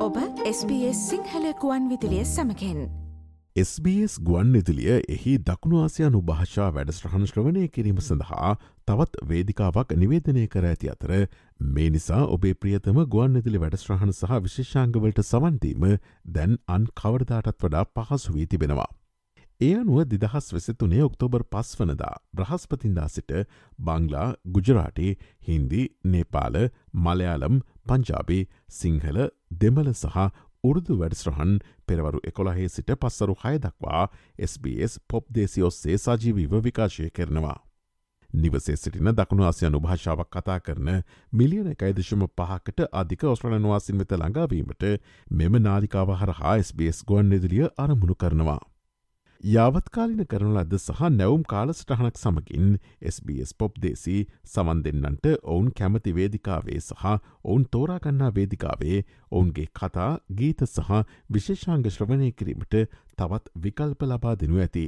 ඔබ SBS සිංහලකුවන් විදිලිය සමකෙන් SBS ගුවන් ඉදිලිය එහි දකුණු ආසියානු භාෂා වැඩස්ට්‍රහන් ශ්‍රවණය කිරීම සඳහා තවත් වේදිකාවක් නිවේදනය කර ඇති අතර මේ නිසා ඔබේ ප්‍රියතම ගුවන් ඉදිලි වැඩස්ට්‍රහන් සහ විශේෂාංගවලට සවන්දීම දැන් අන් කවරදාටත් වඩා පහසු වී තිබෙනවා. ඒ අනුව දිදහස් වෙසතුනේ ඔක්තෝබර් පස් වනදා බ්‍රහස්පතින්දා සිට බංගලා ගුජරාටි හින්දි නේපාල මලයාලම් පංජාබේ සිංහල දෙමල සහ උරුදු වැඩස්්‍රහන් පෙරවරු එකොළහේ සිට පස්සරු හය දක්වා SBS පොප් දේසි ඔස්සේ සජීවීව විකාශය කරනවා. නිවසේ සිටින දකුණු ආසියනු භාෂාවක් කතා කරන මිලියන එකයිදශම පහකට අධික ඔස්ට්‍රලනවාසින් වෙත ළඟාවීමට මෙම නාලිකාව හරහා SBS ගුවන් නිදිලිය අරමුණු කරනවා. යාවත්කාලින කරන ලද සහ නැවුම් කාලසටහනක් සමගින් SBS පොප් දේසි සමන් දෙන්නන්ට ඔවුන් කැමති වේදිකාවේ සහ ඔවුන් තෝරාගන්නා වේදිකාවේ ඔවුන්ගේ කතා ගීත සහ විශේෂාංග ශ්‍රවණය කිරීමට තවත් විකල්ප ලබා දෙනු ඇති.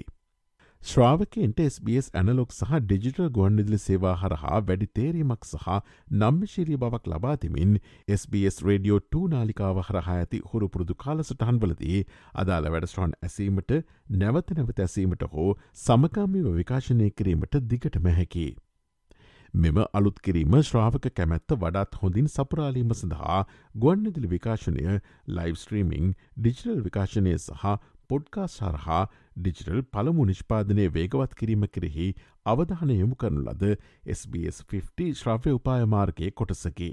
ශ්‍රාවකෙන්ට SBS ඇනලොක් සහ ඩිජිටල් ගුවන්නිදිලි සේවා හරහා වැඩි තේරීමක් සහ නම්මශීරී බවක් ලබා තිමින් SBS රඩියෝ 2 නාලිකාව හරහා ඇති හුරුපුරුදු කාලසටහන්වලදී අදාළ වැඩස්ට්‍රෝන් ඇසීමට නැවත නැවත ඇසීමට හෝ සමකාමිව විකාශනය කිරීමට දිගට මැහැකි. මෙම අලුත් කිරීම ශ්‍රාවක කැමැත්ත වඩාත් හොඳින් සපුරාලීම සඳහා ගුවන්නිදිලි විකාශනය ලයිවස්ට්‍රීමිං ඩිජිටල් විකාශනය සහ පොඩ්කා සරහා ඩිජිටල් පළමු නිෂ්පාදනය වේගවත් කිරීම කෙරෙහි අවධානය යොමු කරනු ලද SBS50 ශ්‍රව්‍ය උපායමාර්ගය කොටසකි.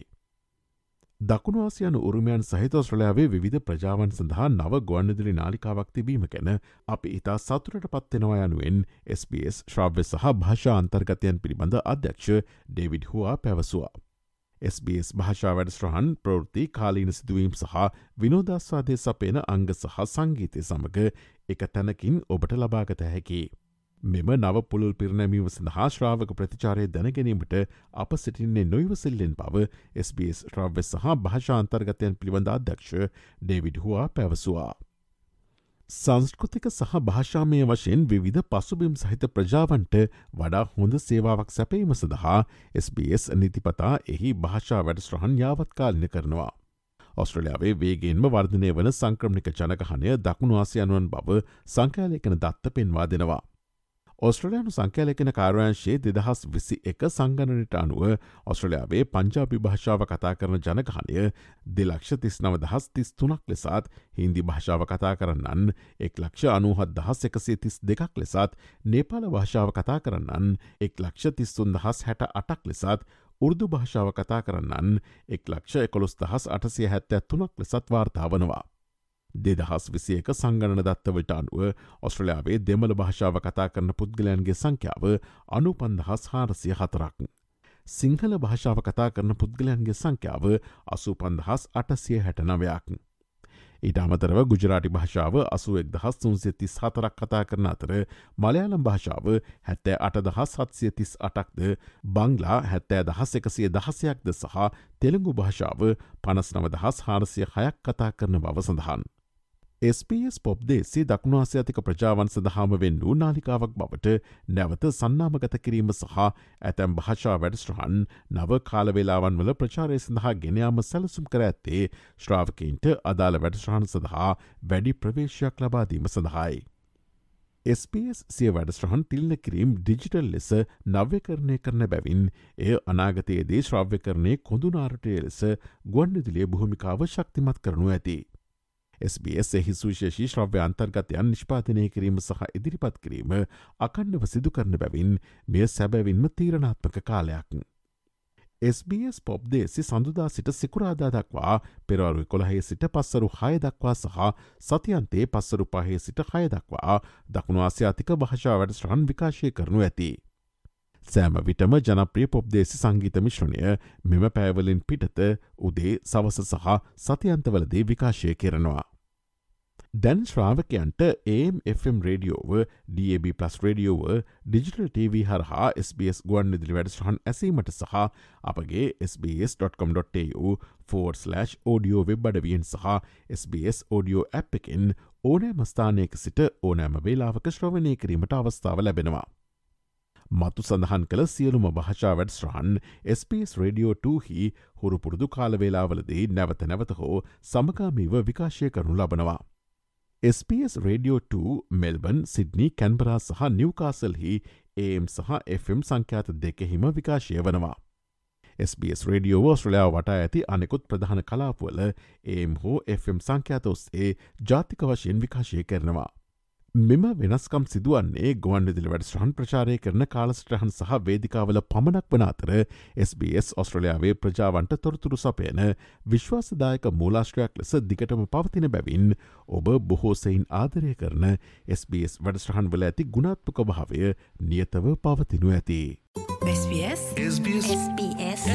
දකුණවාසියන උරුමයන් සහිත ස්්‍රලයාාවේ විධ ප්‍රජාවන් සඳහා නව ගොන්නදිලි නාලිකාවක් තිබීම ගැන අපි ඉතා සතුරට පත්වෙනවා යනුවෙන් SBS ශ්‍රව්‍ය සහ භාෂා අන්තර්ගතයන් පිළිබඳ අධ්‍යක්ෂ ඩේවිඩ් හවා පැවසවා. SBS භාෂා වැඩස්ට්‍රහන් ප්‍රෘති කාලීන සිදුවීම් සහ විනෝදස්වාදය සපේන අංග සහ සංගීතය සමඟ එක තැනකින් ඔබට ලබාගත හැකි. මෙම නව පුළුල් පිරණැමීම සඳහා ශ්‍රාවක ප්‍රතිචාරය දැනගැනීමට අප සිටින්නේ නොයිවසිල්ලෙන් බව SBS ශ්‍රව්‍ය සහ භාෂාන්තර්ගතයන් පිළිබඳ අධ්‍යක්ෂ ඩේවිඩ් හවා පැවසවා. සංස්කෘතික සහ භාෂාමය වශයෙන් විවිධ පසුබිම් සහිත ප්‍රජාවන්ට වඩා හොඳ සේවාවක් සැපීම සඳහා SBS නිතිපතා එහි භාෂා වැඩස්ට්‍රහන් යාවත්කාලින කරනවා. ඔස්ට්‍රලයාාවේ වේගෙන්ම වර්ධනය වන සංක්‍රමික ජනකහනය දකුණු ආසියනුවන් බව සංකෑලයකන දත්ත පෙන්වා දෙනවා. ඔස්ට්‍රලයානු සංකෑලකෙන කාරයංශයේ දෙදහස් විසි එක සංගණනට අනුව ඔස්ට්‍රලයාාවේ පංජාපි භාෂාව කතා කරන ජනගහනය දෙලක්ෂ තිස් නව දහස් තිස් තුනක් ලෙසත් හින්දි භාෂාව කතා කරන්නන් එක් ලක්ෂ අනුහත් දහස් එකසේ තිස් දෙකක් ලෙසත් නේපාල භාෂාව කතා කරන්නන් එක් ලක්ෂ තිස්සුන් දහස් හැට අටක් ලෙසත් උර්දු භාෂාව කතා කරන්නන් එක් ලක්ෂ එකොළොස් දහස් අටසිය හැත්තැ තුනක් ලෙසත් වාර්තාාවනවා. දෙදහස් විසියක සංගණන දත්තවට අනුව ඔස්ට්‍රලයාාවේ දෙමළ භාෂාව කතා කරන පුද්ගලයන්ගේ සංඛ්‍යාව අනු පන්දහස් හාරසිය හතරක්. සිංහල භාෂාව කතා කරන පුද්ගලයන්ගේ සංඛ්‍යාව අසු පන්දහස් අටසිය හැට නවයක්. ඊට අමතරව ගුජරාටි භාෂාව අසුවෙක් දහස් තුන්සිය තිස් හතරක් කතා කරන අතර මලයාලම් භාෂාව හැත්තෑ අට දහස් සත්සිය තිස් අටක්ද බංගලා හැත්තෑ දහස් එකසිය දහසයක්ද සහ තෙළඟු භාෂාව පනස් නව දහස් හාරසිය හයක් කතා කරන බව සඳහන්. SBS පොබ්දේසේ දකුණාසියාතික ප්‍රජාවන් සඳහාම වෙන් වූ නාලිකාවක් බවට නැවත සන්නාමගත කිරීම සහ ඇතැම් භාෂා වැඩස්ට්‍රහන් නව කාලවෙලාවන් වල ප්‍රචාරය සඳහා ගෙනයාම සැලසුම් කර ඇත්තේ ශ්‍රාවකයින්ට අදාළ වැඩස්ට්‍රහන් සඳහා වැඩි ප්‍රවේශයක් ලබාදීම සඳහායි. SBS සිය වැඩස්ට්‍රහන් තිල්න කිරීම් ඩිජිටල් ලෙස නව්‍යකරණය කරන බැවින් එය අනාගතයේදී ශ්‍රව්‍ය කරණය කොඳුනාරටය ලෙස ගොන්ඩදිලිය භූමිකාව ශක්තිමත් කරනු ඇති. SBS එහි සුවිශේෂී ශ්‍රව්‍ය අන්තර්ගතයන් නිෂ්පාතනය කිරීම සහ ඉදිරිපත් කිරීම අකණ්ඩව සිදු කරන බැවින් මෙය සැබැවින්ම තීරණාත්මක කාලයක්. SBS පොබ්දේසි සඳුදා සිට සිකුරාදා දක්වා පෙරවරු කොළහේ සිට පස්සරු හය දක්වා සහ සතියන්තේ පස්සරු පහේ සිට හය දක්වා දකුණවාස්යාතික භාෂා වැඩ ශ්‍රහන් විකාශය කරනු ඇති. සෑම විටම ජනප්‍රිය පොප්දේසි සංගීත මිශ්‍රණය මෙම පෑවලින් පිටත උදේ සවස සහ සතියන්තවලදී විකාශය කරනවා. දැන් ශ්‍රාවකයන්ට AMFM රඩියෝව DAB+ රඩියෝව ඩිජිටල් TV හරහා SBS ගුවන් නිදිලි වැඩස්ටහන් ඇසීමට සහ අපගේ SBS.com.tu ෆෝර්ස්ලෑ් ෝඩියෝ වෙබ් අඩවියෙන් සහ SBS ෝඩියෝ ඇ් එකෙන් ඕනෑ මස්ථානයක සිට ඕනෑම වේලාවක ශ්‍රවණය කිරීමට අවස්ථාව ලැබෙනවා. මතු සඳහන් කළ සියලුම භාෂා වැඩස්රහන් SBS රඩියෝ 2හි හුරුපුරුදු කාලවේලාවලදී නැවත නැවත හෝ සමකාමීව විකාශය කරනු ලබනවා. SBS radio 2 Melbourne Sydney Canberra සහ නිවකාසල්හි AM සහ FM සංඛ්‍යාත දෙකෙහිම විකාශය වනවා. SBS රඩියෝ ෝස්ට්‍රලයාාව වටා ඇති අනෙකුත් ප්‍රධාන කලාපුවල ඒම් හෝ FM සංඛ්‍යාත ඔස්සේ ජාතික වශයෙන් විකාශය කරනවා. මෙම වෙනස්කම් සිදුවන්නේ ගුවන් විදිලි වැඩස්ට්‍රහන් ප්‍රචාරය කරන කාලස්ට්‍රහන් සහ වේදිකාවල පමණක් වන අතර SBS ඔස්ට්‍රලයාාවේ ප්‍රජාවන්ට තොරතුරු සපයන විශ්වාසදායක මූලාශ්‍රයක් ලෙස දිගටම පවතින බැවින් ඔබ බොහෝසයින් ආදරය කරන SBS වැඩස්ට්‍රහන් වල ඇති ගුණාත්මක භාවය නියතව පවතිනු ඇති. SBS? SBS.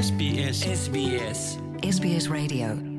SBS. SBS. SBS Radio